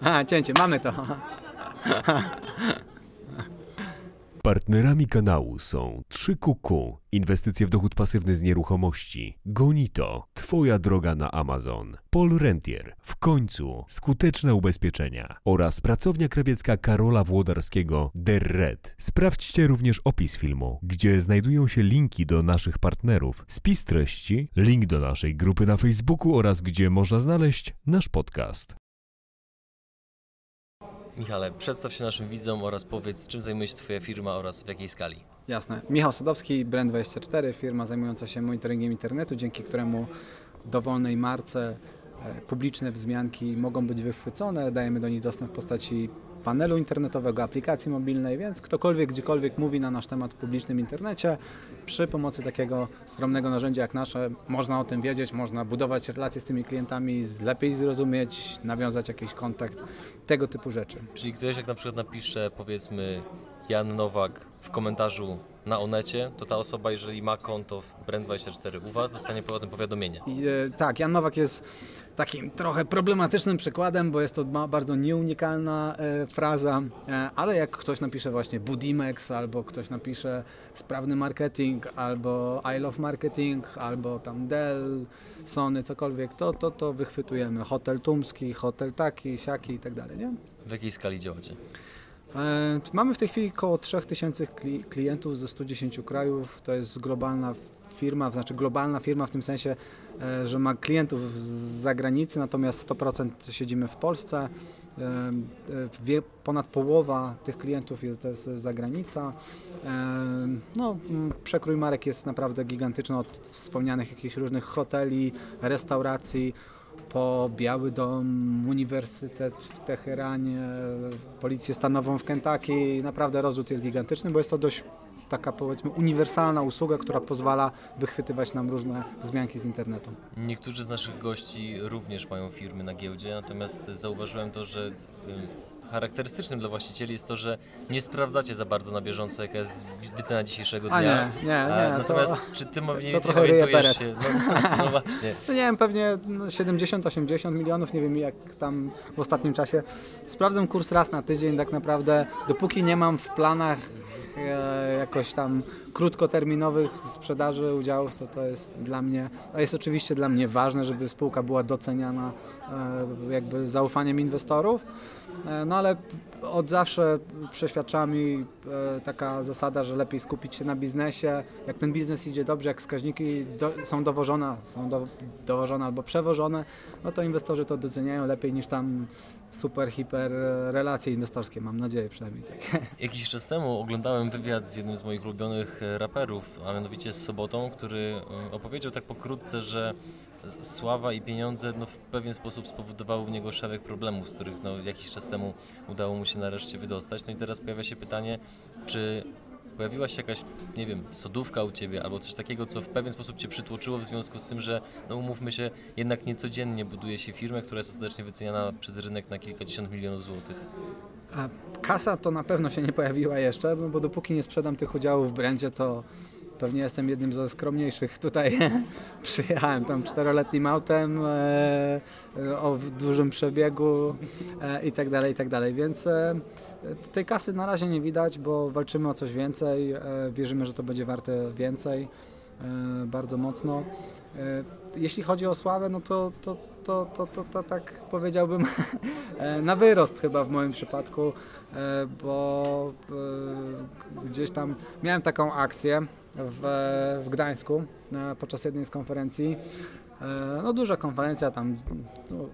A, cięcie, mamy to. Partnerami kanału są 3QQ, inwestycje w dochód pasywny z nieruchomości, Gonito, Twoja droga na Amazon, Pol Rentier, w końcu skuteczne ubezpieczenia oraz pracownia krawiecka Karola Włodarskiego Der Red. Sprawdźcie również opis filmu, gdzie znajdują się linki do naszych partnerów, spis treści, link do naszej grupy na Facebooku oraz gdzie można znaleźć nasz podcast. Michale, przedstaw się naszym widzom oraz powiedz, czym zajmuje się Twoja firma oraz w jakiej skali. Jasne. Michał Sadowski, Brand24, firma zajmująca się monitoringiem internetu, dzięki któremu dowolnej marce e, publiczne wzmianki mogą być wychwycone. Dajemy do nich dostęp w postaci panelu internetowego, aplikacji mobilnej, więc ktokolwiek gdziekolwiek mówi na nasz temat w publicznym internecie, przy pomocy takiego skromnego narzędzia jak nasze, można o tym wiedzieć, można budować relacje z tymi klientami, lepiej zrozumieć, nawiązać jakiś kontakt, tego typu rzeczy. Czyli ktoś jak na przykład napisze powiedzmy Jan Nowak w komentarzu na Onecie, to ta osoba, jeżeli ma konto w Brand24 u Was, dostanie potem powiadomienie. I, e, tak, Jan Nowak jest takim trochę problematycznym przykładem, bo jest to bardzo nieunikalna e, fraza, e, ale jak ktoś napisze właśnie Budimex, albo ktoś napisze sprawny marketing, albo I love marketing, albo tam Dell, Sony, cokolwiek, to, to, to wychwytujemy. Hotel Tumski, hotel taki, siaki i tak dalej, nie? W jakiej skali działacie? E, mamy w tej chwili około 3000 klientów ze 110 krajów. To jest globalna firma, znaczy globalna firma w tym sensie, e, że ma klientów z zagranicy, natomiast 100% siedzimy w Polsce. E, ponad połowa tych klientów jest, to jest zagranica. No, przekrój marek jest naprawdę gigantyczny od wspomnianych jakichś różnych hoteli, restauracji, po Biały Dom, Uniwersytet w Teheranie, Policję Stanową w Kentucky. Naprawdę rozrzut jest gigantyczny, bo jest to dość taka powiedzmy uniwersalna usługa, która pozwala wychwytywać nam różne wzmianki z internetu. Niektórzy z naszych gości również mają firmy na giełdzie, natomiast zauważyłem to, że charakterystycznym dla właścicieli jest to, że nie sprawdzacie za bardzo na bieżąco, jaka jest wycena dzisiejszego dnia. A nie, nie, nie. Natomiast to, czy ty mniej więcej orientujesz się? No, no właśnie. No nie wiem, pewnie 70-80 milionów, nie wiem jak tam w ostatnim czasie. Sprawdzę kurs raz na tydzień tak naprawdę, dopóki nie mam w planach e, jakoś tam krótkoterminowych sprzedaży udziałów, to to jest dla mnie, a jest oczywiście dla mnie ważne, żeby spółka była doceniana e, jakby zaufaniem inwestorów. E, no ale od zawsze przeświadcza mi e, taka zasada, że lepiej skupić się na biznesie. Jak ten biznes idzie dobrze, jak wskaźniki do, są dowożone, są do, dowożone albo przewożone, no to inwestorzy to doceniają lepiej niż tam super, hiper relacje inwestorskie, mam nadzieję przynajmniej. Tak. Jakiś czas temu oglądałem wywiad z jednym z moich ulubionych raperów, a mianowicie z Sobotą, który opowiedział tak pokrótce, że sława i pieniądze no, w pewien sposób spowodowały u niego szereg problemów, z których no, jakiś czas temu udało mu się nareszcie wydostać. No i teraz pojawia się pytanie, czy pojawiła się jakaś, nie wiem, sodówka u Ciebie albo coś takiego, co w pewien sposób Cię przytłoczyło w związku z tym, że, no umówmy się, jednak niecodziennie buduje się firmę, która jest ostatecznie wyceniana przez rynek na kilkadziesiąt milionów złotych. A kasa to na pewno się nie pojawiła jeszcze, no bo dopóki nie sprzedam tych udziałów w brandzie, to Pewnie jestem jednym ze skromniejszych tutaj. Przyjechałem tam czteroletnim autem e, o dużym przebiegu e, i tak dalej, i tak dalej. Więc e, tej kasy na razie nie widać, bo walczymy o coś więcej. E, wierzymy, że to będzie warte więcej. E, bardzo mocno. E, jeśli chodzi o sławę, no to, to, to, to, to, to tak powiedziałbym na wyrost chyba w moim przypadku, bo gdzieś tam miałem taką akcję, w, w Gdańsku e, podczas jednej z konferencji. E, no duża konferencja tam, no,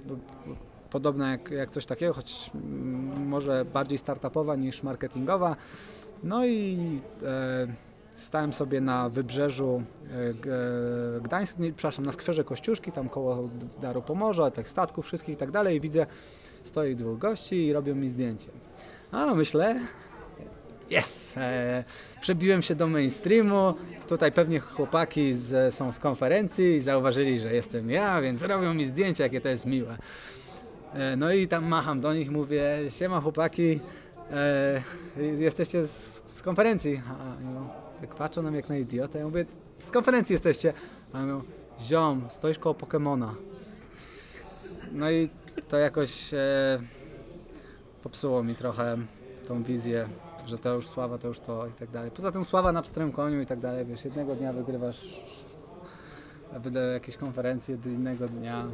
podobna jak, jak coś takiego, choć może bardziej startupowa niż marketingowa. No i e, stałem sobie na wybrzeżu e, Gdańsk, nie, przepraszam, na skwerze Kościuszki, tam koło Daru Pomorza, tych statków wszystkich i tak dalej i widzę, stoi dwóch gości i robią mi zdjęcie. A myślę, Yes! E, przebiłem się do mainstreamu. Tutaj pewnie chłopaki z, są z konferencji i zauważyli, że jestem ja, więc robią mi zdjęcia, jakie to jest miłe. E, no i tam macham do nich, mówię, siema chłopaki, e, jesteście z, z konferencji. A, no, tak patrzą na mnie jak na idiotę. Ja mówię, z konferencji jesteście. A mówią, ziom, stoisz koło Pokemona. No i to jakoś... E, popsuło mi trochę tą wizję, że to już sława, to już to i tak dalej. Poza tym sława na pstrym koniu i tak dalej, wiesz, jednego dnia wygrywasz jakieś konferencje, do innego dnia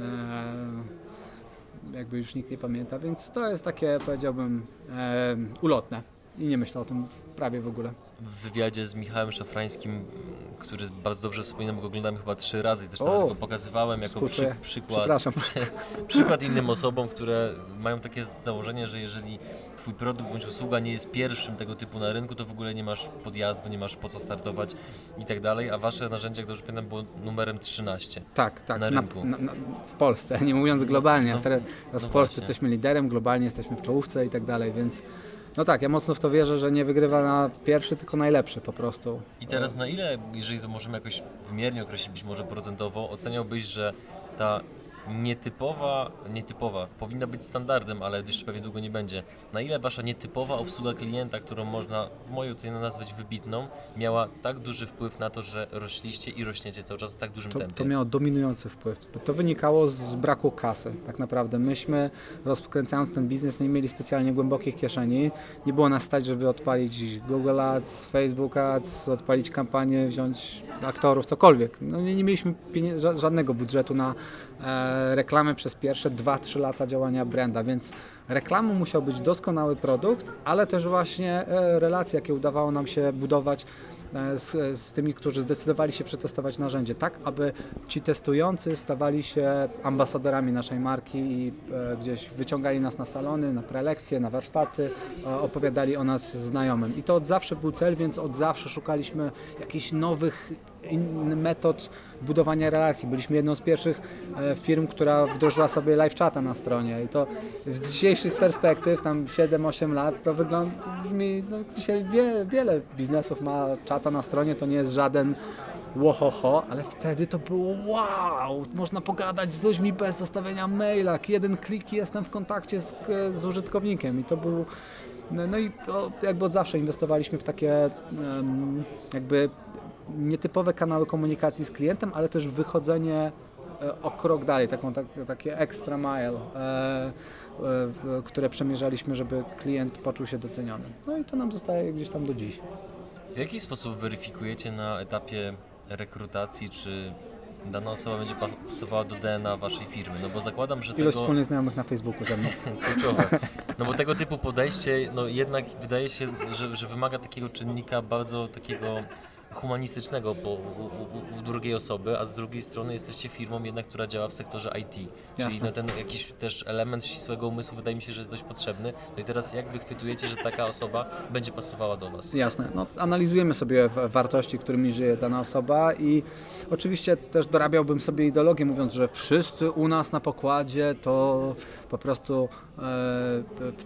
e, jakby już nikt nie pamięta, więc to jest takie powiedziałbym e, ulotne i nie myślę o tym prawie w ogóle. W wywiadzie z Michałem Szafrańskim, który bardzo dobrze wspominam, go oglądałem chyba trzy razy i też O! go pokazywałem jako przy, przykład, przykład innym osobom, które mają takie założenie, że jeżeli twój produkt bądź usługa nie jest pierwszym tego typu na rynku, to w ogóle nie masz podjazdu, nie masz po co startować i tak dalej, a wasze narzędzie, jak dobrze pamiętam, było numerem 13. Tak, tak. Na rynku. na, w Polsce, nie mówiąc globalnie. no, a teraz, teraz no w Polsce właśnie. jesteśmy liderem, globalnie jesteśmy w czołówce i tak dalej, więc no tak, ja mocno w to wierzę, że nie wygrywa na pierwszy, tylko najlepszy po prostu. I teraz na ile, jeżeli to możemy jakoś wymiernie określić, być może procentowo, oceniałbyś, że ta nietypowa, nietypowa, powinna być standardem, ale jeszcze pewnie długo nie będzie. Na ile wasza nietypowa obsługa klienta, którą można w mojej ocenie nazwać wybitną, miała tak duży wpływ na to, że rośliście i rośniecie cały czas w tak dużym To, tempie? to miało dominujący wpływ. bo To wynikało z braku kasy, tak naprawdę. Myśmy rozkręcając ten biznes nie mieli specjalnie głębokich kieszeni. Nie było nas stać, żeby odpalić Google Ads, Facebook Ads, odpalić kampanię, wziąć aktorów, cokolwiek. No, nie, nie mieliśmy żadnego budżetu na e, reklamę przez pierwsze 2-3 lata działania branda, więc reklamą musiał być doskonały produkt, ale też właśnie e, relacje, jakie udawało nam się budować e, z, z tymi, którzy zdecydowali się przetestować narzędzie, tak aby ci testujący stawali się ambasadorami naszej marki i e, gdzieś wyciągali nas na salony, na prelekcje, na warsztaty, opowiadali o nas znajomym. I to od zawsze był cel, więc od zawsze szukaliśmy jakichś nowych metod budowania relacji. Byliśmy jedną z pierwszych e, firm, która wdrożyła sobie live chata na stronie i to z dzisiejszych perspektyw, tam 7-8 lat, to wygląda, brzmi, no dzisiaj wie, wiele biznesów ma czata na stronie, to nie jest żaden łohoho, ale wtedy to było wow, można pogadać z ludźmi bez zostawienia maila, jeden klik i jestem w kontakcie z, z użytkownikiem. I to był, no, no i jakby od zawsze inwestowaliśmy w takie jakby nietypowe kanały komunikacji z klientem, ale też wychodzenie e, o krok dalej, taką, tak, takie extra mile, e, e, które przemierzaliśmy, żeby klient poczuł się doceniony. No i to nam zostaje gdzieś tam do dziś. W jaki sposób weryfikujecie na etapie rekrutacji, czy dana osoba będzie pasowała do DNA waszej firmy? No bo zakładam, że Ilość tego... wspólnych znajomych na Facebooku ze mną. kluczowe. No bo tego typu podejście, no jednak wydaje się, że, że wymaga takiego czynnika bardzo takiego humanistycznego po, u, u, u drugiej osoby, a z drugiej strony jesteście firmą jednak, która działa w sektorze IT. Czyli Jasne. no ten jakiś też element ścisłego umysłu wydaje mi się, że jest dość potrzebny. No i teraz jak wychwytujecie, że taka osoba będzie pasowała do Was? Jasne. No, analizujemy sobie wartości, którymi żyje dana osoba i oczywiście też dorabiałbym sobie ideologię, mówiąc, że wszyscy u nas na pokładzie to po prostu e,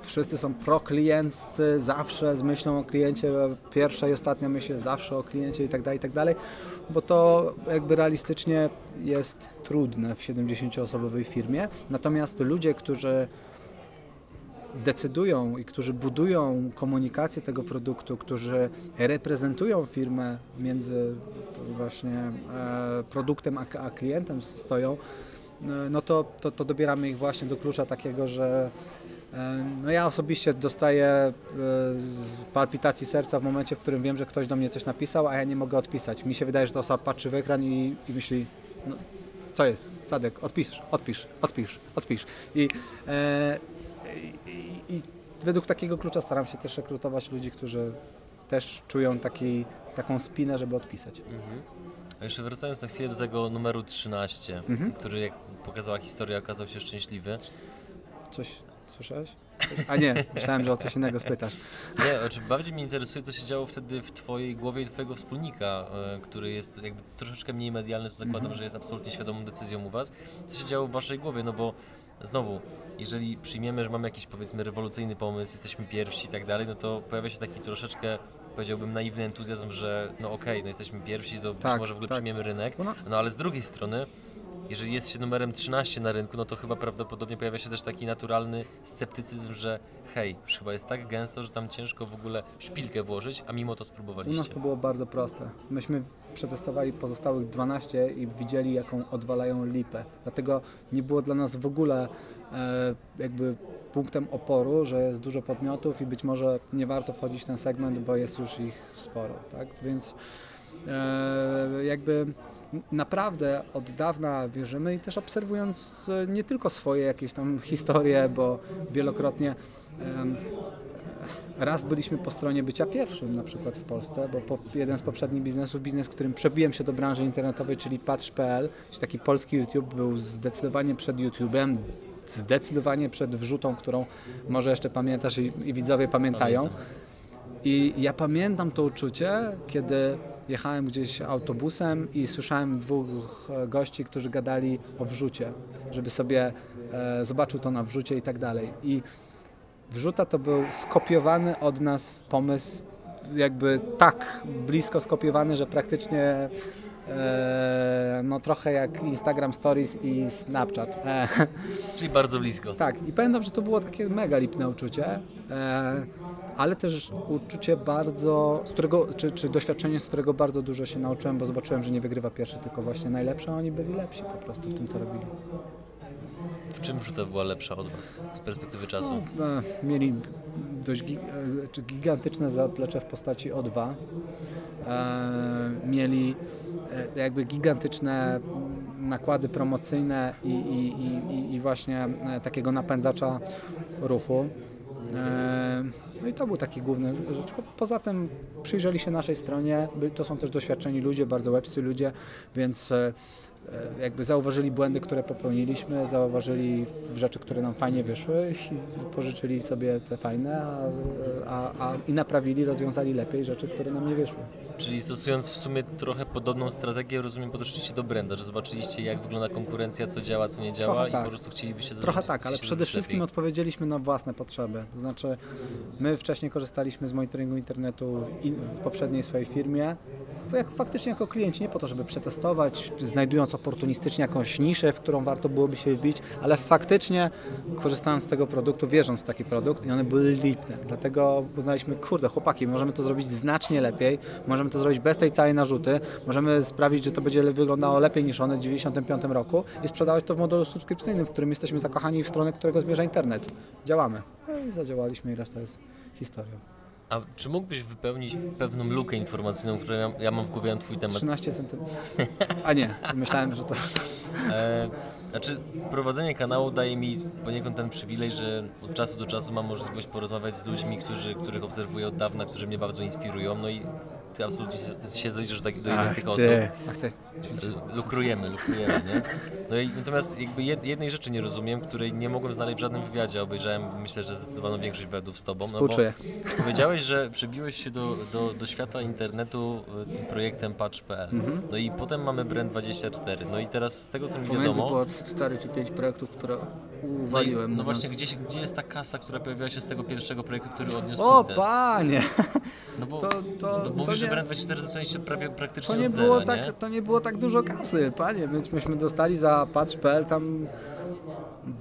wszyscy są proklienccy, zawsze z myślą o kliencie, pierwsza i ostatnia myśl zawsze o kliencie i tak dalej, i tak dalej, bo to jakby realistycznie jest trudne w 70-osobowej firmie. Natomiast ludzie, którzy decydują i którzy budują komunikację tego produktu, którzy reprezentują firmę między właśnie e, produktem a, klientem stoją, e, no to, to, to dobieramy ich właśnie do klucza takiego, że no ja osobiście dostaję e, z palpitacji serca w momencie, w którym wiem, że ktoś do mnie coś napisał, a ja nie mogę odpisać. Mi się wydaje, że ta osoba patrzy w ekran i, i myśli, no, co jest? Sadek, odpisz, odpisz, odpisz, odpisz. I, e, i, i według takiego klucza staram się też rekrutować ludzi, którzy też czują taki, taką spinę, żeby odpisać. Mhm. A jeszcze wracając na chwilę do tego numeru 13, Mhm. który jak pokazała historia okazał się szczęśliwy. Coś słyszałeś? A nie, myślałem, że o coś innego spytasz. Nie, znaczy bardziej mnie interesuje, co się działo wtedy w Twojej głowie i Twojego wspólnika, e, który jest jakby troszeczkę mniej medialny, co zakładam, Mhm. że jest absolutnie świadomą decyzją u Was. Co się działo w Waszej głowie? No bo znowu, jeżeli przyjmiemy, że mamy jakiś powiedzmy rewolucyjny pomysł, jesteśmy pierwsi i tak dalej, no to pojawia się taki troszeczkę powiedziałbym naiwny entuzjazm, że no okej, no jesteśmy pierwsi, to być Tak, może w ogóle tak. przyjmiemy rynek. No ale z drugiej strony, jeżeli jest się numerem 13 na rynku, no to chyba prawdopodobnie pojawia się też taki naturalny sceptycyzm, że hej, już chyba jest tak gęsto, że tam ciężko w ogóle szpilkę włożyć, a mimo to U nas spróbowaliście. to było bardzo proste. Myśmy przetestowali pozostałych 12 i widzieli, jaką odwalają lipę. Dlatego nie było dla nas w ogóle e, jakby punktem oporu, że jest dużo podmiotów i być może nie warto wchodzić w ten segment, bo jest już ich sporo. Tak? Więc e, jakby naprawdę od dawna wierzymy i też obserwując e, nie tylko swoje jakieś tam historie, bo wielokrotnie raz byliśmy po stronie bycia pierwszym na przykład w Polsce, bo jeden z poprzednich biznesów, biznes, którym przebiłem się do branży internetowej, czyli Patrz.pl, czyli taki polski YouTube był zdecydowanie przed YouTube'em, zdecydowanie przed wrzutą, którą może jeszcze pamiętasz i, i widzowie pamiętają. Pamiętam. I ja pamiętam to uczucie, kiedy jechałem gdzieś autobusem i słyszałem dwóch e, gości, którzy gadali o wrzucie, żeby sobie e, zobaczył to na wrzucie i tak dalej. I wrzuta to był skopiowany od nas pomysł, jakby tak blisko skopiowany, że praktycznie no trochę jak Instagram Stories i Snapchat. E, Czyli bardzo blisko. tak, i pamiętam, że to było takie mega lipne uczucie, e, ale też uczucie bardzo, z którego, czy, czy doświadczenie, z którego bardzo dużo się nauczyłem, bo zobaczyłem, że nie wygrywa pierwszy, tylko właśnie najlepszy, a oni byli lepsi po prostu w tym, co robili. W czym rzuta była lepsza od Was z perspektywy czasu? E, mieli dość e, gigantyczne zaplecze w postaci O2. E, mieli jakby gigantyczne nakłady promocyjne i, i, i- i, właśnie e, takiego napędzacza ruchu. E, No i to był taki główny rzecz. Po- Poza tym przyjrzeli się naszej stronie, to są też doświadczeni ludzie, bardzo łebscy ludzie, więc e, e, jakby zauważyli błędy, które popełniliśmy, zauważyli rzeczy, które nam fajnie wyszły i pożyczyli sobie te fajne a, a, a, i naprawili, rozwiązali lepiej rzeczy, które nam nie wyszły. Czyli stosując w sumie trochę podobną strategię, rozumiem, podeszliście do Brenda, że zobaczyliście jak wygląda konkurencja, co działa, co nie działa Trochę i tak. po prostu chcielibyście Trochę zrobić- tak, ale przede wszystkim lepiej. odpowiedzieliśmy na własne potrzeby. To znaczy, my wcześniej korzystaliśmy z monitoringu internetu w, in, w poprzedniej swojej firmie, to jak, faktycznie jako klienci, nie po to, żeby przetestować, znajdując oportunistycznie jakąś niszę, w którą warto byłoby się wbić, ale faktycznie korzystając z tego produktu, wierząc w taki produkt i one były lipne. Dlatego uznaliśmy, kurde, chłopaki, możemy to zrobić znacznie lepiej, możemy to zrobić bez tej całej narzuty, możemy sprawić, że to będzie wyglądało lepiej niż one w 1995 roku i sprzedawać to w modelu subskrypcyjnym, w którym jesteśmy zakochani w stronę, którego zmierza internet. Działamy. No i zadziałaliśmy i reszta jest historią. A czy mógłbyś wypełnić pewną lukę informacyjną, którą ja, ja mam w głowie na Twój temat? 13 centymetrów. A nie, myślałem, że to... E, znaczy, prowadzenie kanału daje mi poniekąd ten przywilej, że od czasu do czasu mam możliwość porozmawiać z ludźmi, którzy, których obserwuję od dawna, którzy mnie bardzo inspirują. No i ty absolutnie się- zaliczysz do, do jednej z tych osób. Ach ty. Lukrujemy, lukrujemy, nie? No i natomiast jakby jed, jednej rzeczy nie rozumiem, której nie mogłem znaleźć w żadnym wywiadzie. Obejrzałem, myślę, że zdecydowaną większość wywiadów z tobą. No bo Współczuję. powiedziałeś, że przybiłeś się do, do, do świata internetu e, tym projektem Patch.pl. No i potem mamy Brand24. No i teraz z tego co mi Pomiędzy wiadomo. było 4 czy 5 projektów, które No, i, uwaliłem. no mówiąc- właśnie, gdzie, gdzie jest ta kasa, która pojawiła się z tego pierwszego projektu, który odniósł O sukces? panie! No bo to- to- no, to że nie- Brand24 zaczęliście prawie praktycznie To nie, od zera, było nie? tak, to nie było tak dużo kasy, panie, więc myśmy dostali za Patrz.pl tam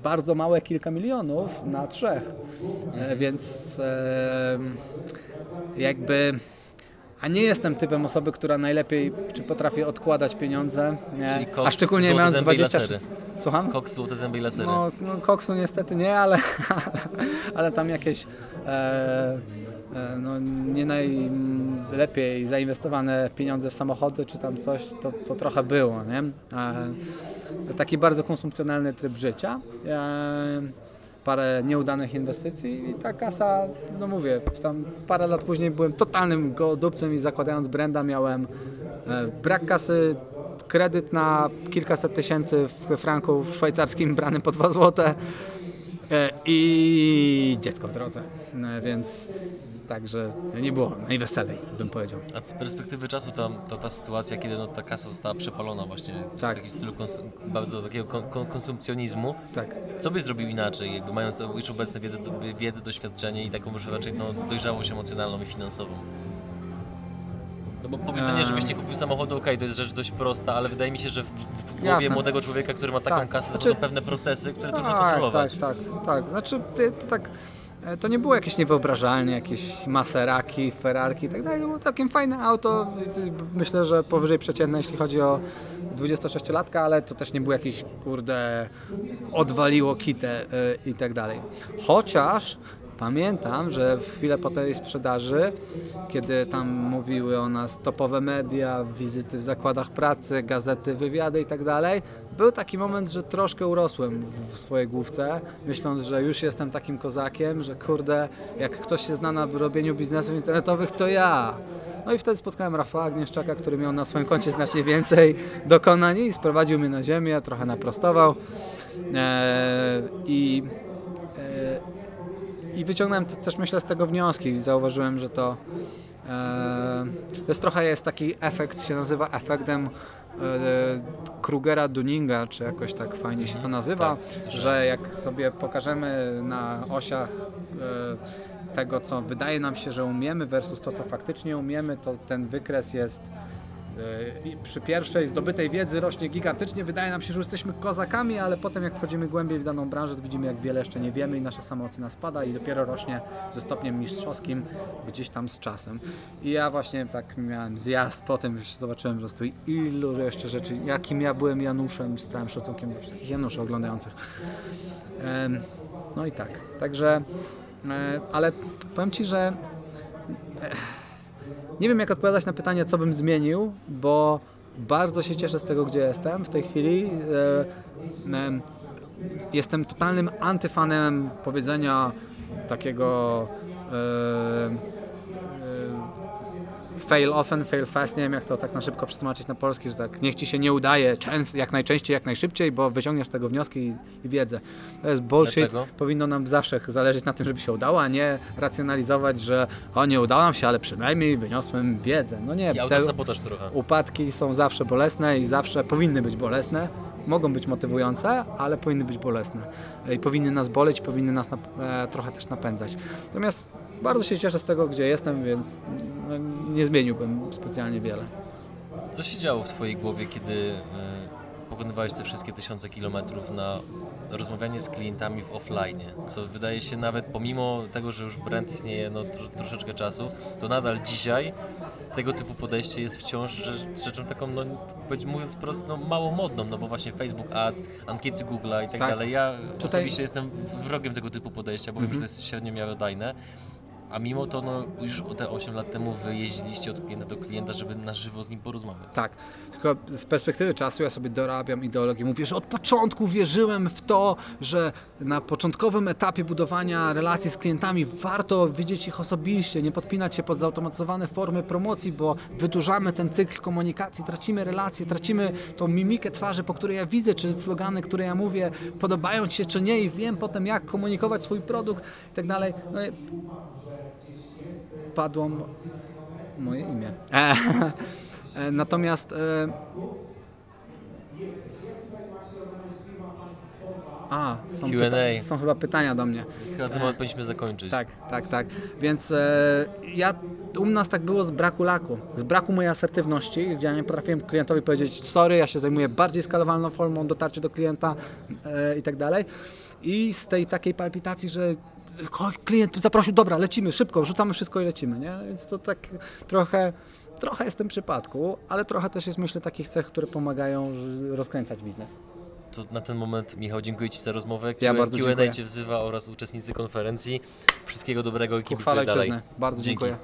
bardzo małe kilka milionów na trzech, e, więc e, jakby... A nie jestem typem osoby, która najlepiej czy potrafi odkładać pieniądze? Czyli koks, a szczególnie mając zęby i 20... lasery. Słucham? Koks, złote zęby i lasery. No, no koksu niestety nie, ale, ale tam jakieś e, no, nie najlepiej zainwestowane pieniądze w samochody czy tam coś, to, to trochę było, nie? E, taki bardzo konsumpcjonalny tryb życia. E, parę nieudanych inwestycji i ta kasa, no mówię, tam parę lat później byłem totalnym gołodupcem i zakładając brenda miałem e, brak kasy, kredyt na kilkaset tysięcy w franku szwajcarskim branym po 2 złote e, i dziecko w drodze, E, więc także nie było najweselej, bym powiedział. A z perspektywy czasu ta, ta, ta sytuacja, kiedy no, ta kasa została przepalona właśnie Tak. w takim stylu bardzo takiego kon, kon, konsumpcjonizmu, Tak. co byś zrobił inaczej, jakby mając już obecne wiedzę, wiedzę doświadczenie i taką już raczej no, dojrzałość emocjonalną i finansową? No bo powiedzenie, żebyś nie kupił samochodu, okej, to jest rzecz dość prosta, ale wydaje mi się, że w, w głowie Jasne. młodego człowieka, który ma taką Tak. kasę, Znaczy- są pewne procesy, które trudno Tak, kontrolować. tak, tak, tak. Znaczy ty, to tak To nie było jakieś niewyobrażalne, jakieś Maseraki, Ferrarki i tak dalej. To było całkiem fajne auto. Myślę, że powyżej przeciętne, jeśli chodzi o 26-latka, ale to też nie był jakiś, kurde, odwaliło kitę y, i tak dalej. Chociaż pamiętam, że w chwilę po tej sprzedaży, kiedy tam mówiły o nas topowe media, wizyty w zakładach pracy, gazety, wywiady i tak dalej, był taki moment, że troszkę urosłem w swojej główce, myśląc, że już jestem takim kozakiem, że kurde, jak ktoś się zna na robieniu biznesów internetowych, to ja. No i wtedy spotkałem Rafała Agnieszczaka, który miał na swoim koncie znacznie więcej dokonań i sprowadził mnie na ziemię, trochę naprostował. Eee, I i wyciągnąłem też myślę z tego wnioski. I zauważyłem, że to, e, to jest trochę jest taki efekt, się nazywa efektem e, Krugera Dunninga, czy jakoś tak fajnie się to nazywa, tak, że jak sobie pokażemy na osiach e, tego, co wydaje nam się, że umiemy versus to, co faktycznie umiemy, to ten wykres jest przy pierwszej zdobytej wiedzy rośnie gigantycznie. Wydaje nam się, że jesteśmy kozakami, ale potem jak wchodzimy głębiej w daną branżę, to widzimy jak wiele jeszcze nie wiemy i nasza samoocena spada i dopiero rośnie ze stopniem mistrzowskim gdzieś tam z czasem. I ja właśnie tak miałem zjazd, potem już zobaczyłem po prostu ilu jeszcze rzeczy, jakim ja byłem Januszem, z całym szacunkiem do wszystkich Januszy oglądających. No i tak, także, e, ale powiem Ci, że nie wiem, jak odpowiadać na pytanie, co bym zmienił, bo bardzo się cieszę z tego, gdzie jestem w tej chwili. E, em, Jestem totalnym antyfanem powiedzenia takiego e, fail often, fail fast. Nie wiem, jak to tak na szybko przetłumaczyć na polski, że tak niech ci się nie udaje częst, jak najczęściej, jak najszybciej, bo wyciągniesz z tego wnioski i, i wiedzę. To jest bullshit. Dlaczego? Powinno nam zawsze zależeć na tym, żeby się udało, a nie racjonalizować, że o nie udało nam się, ale przynajmniej wyniosłem wiedzę. No nie, I te trochę. upadki są zawsze bolesne i zawsze powinny być bolesne. Mogą być motywujące, ale powinny być bolesne. I powinny nas boleć, powinny nas e, trochę też napędzać. Natomiast bardzo się cieszę z tego, gdzie jestem, więc no, nie zmieniłbym specjalnie wiele. Co się działo w Twojej głowie, kiedy e, pokonywałeś te wszystkie tysiące kilometrów na rozmawianie z klientami w offline? Co wydaje się nawet pomimo tego, że już brand istnieje no, tro, troszeczkę czasu, to nadal dzisiaj tego typu podejście jest wciąż rzecz, rzeczą taką, no, mówiąc wprost, no, mało modną, no bo właśnie Facebook Ads, ankiety Google'a i tak, Tak. dalej. Ja Tutaj- osobiście jestem wrogiem tego typu podejścia, bo wiem, że to jest średnio miarodajne. A mimo to no, już te 8 lat temu wyjeździliście od klienta do klienta, żeby na żywo z nim porozmawiać. Tak, tylko z perspektywy czasu ja sobie dorabiam ideologię. Mówię, że od początku wierzyłem w to, że na początkowym etapie budowania relacji z klientami warto widzieć ich osobiście, nie podpinać się pod zautomatyzowane formy promocji, bo wydłużamy ten cykl komunikacji, tracimy relacje, tracimy tą mimikę twarzy, po której ja widzę, czy slogany, które ja mówię, podobają Ci się, czy nie i wiem potem, jak komunikować swój produkt i tak dalej. No i padło m- moje imię. E, e, natomiast e, a, są, pyta- są chyba pytania do mnie. Chyba moment powinniśmy zakończyć. Tak, tak, tak. Więc e, ja u nas tak było z braku laku, z braku mojej asertywności, gdzie ja nie potrafiłem klientowi powiedzieć sorry, ja się zajmuję bardziej skalowalną formą dotarcia do klienta e, i tak dalej. I z tej takiej palpitacji, że "Chodź, klient zaprosił, dobra, lecimy szybko, rzucamy wszystko i lecimy, nie? Więc to tak trochę, trochę jest w tym przypadku, ale trochę też jest myślę takich cech, które pomagają rozkręcać biznes. To na ten moment, Michał, dziękuję Ci za rozmowę. Ja Q- bardzo Q&A dziękuję. Cię wzywa oraz uczestnicy konferencji. Wszystkiego dobrego i kibicuję dalej. ojczyzny. Bardzo Dzięki. dziękuję.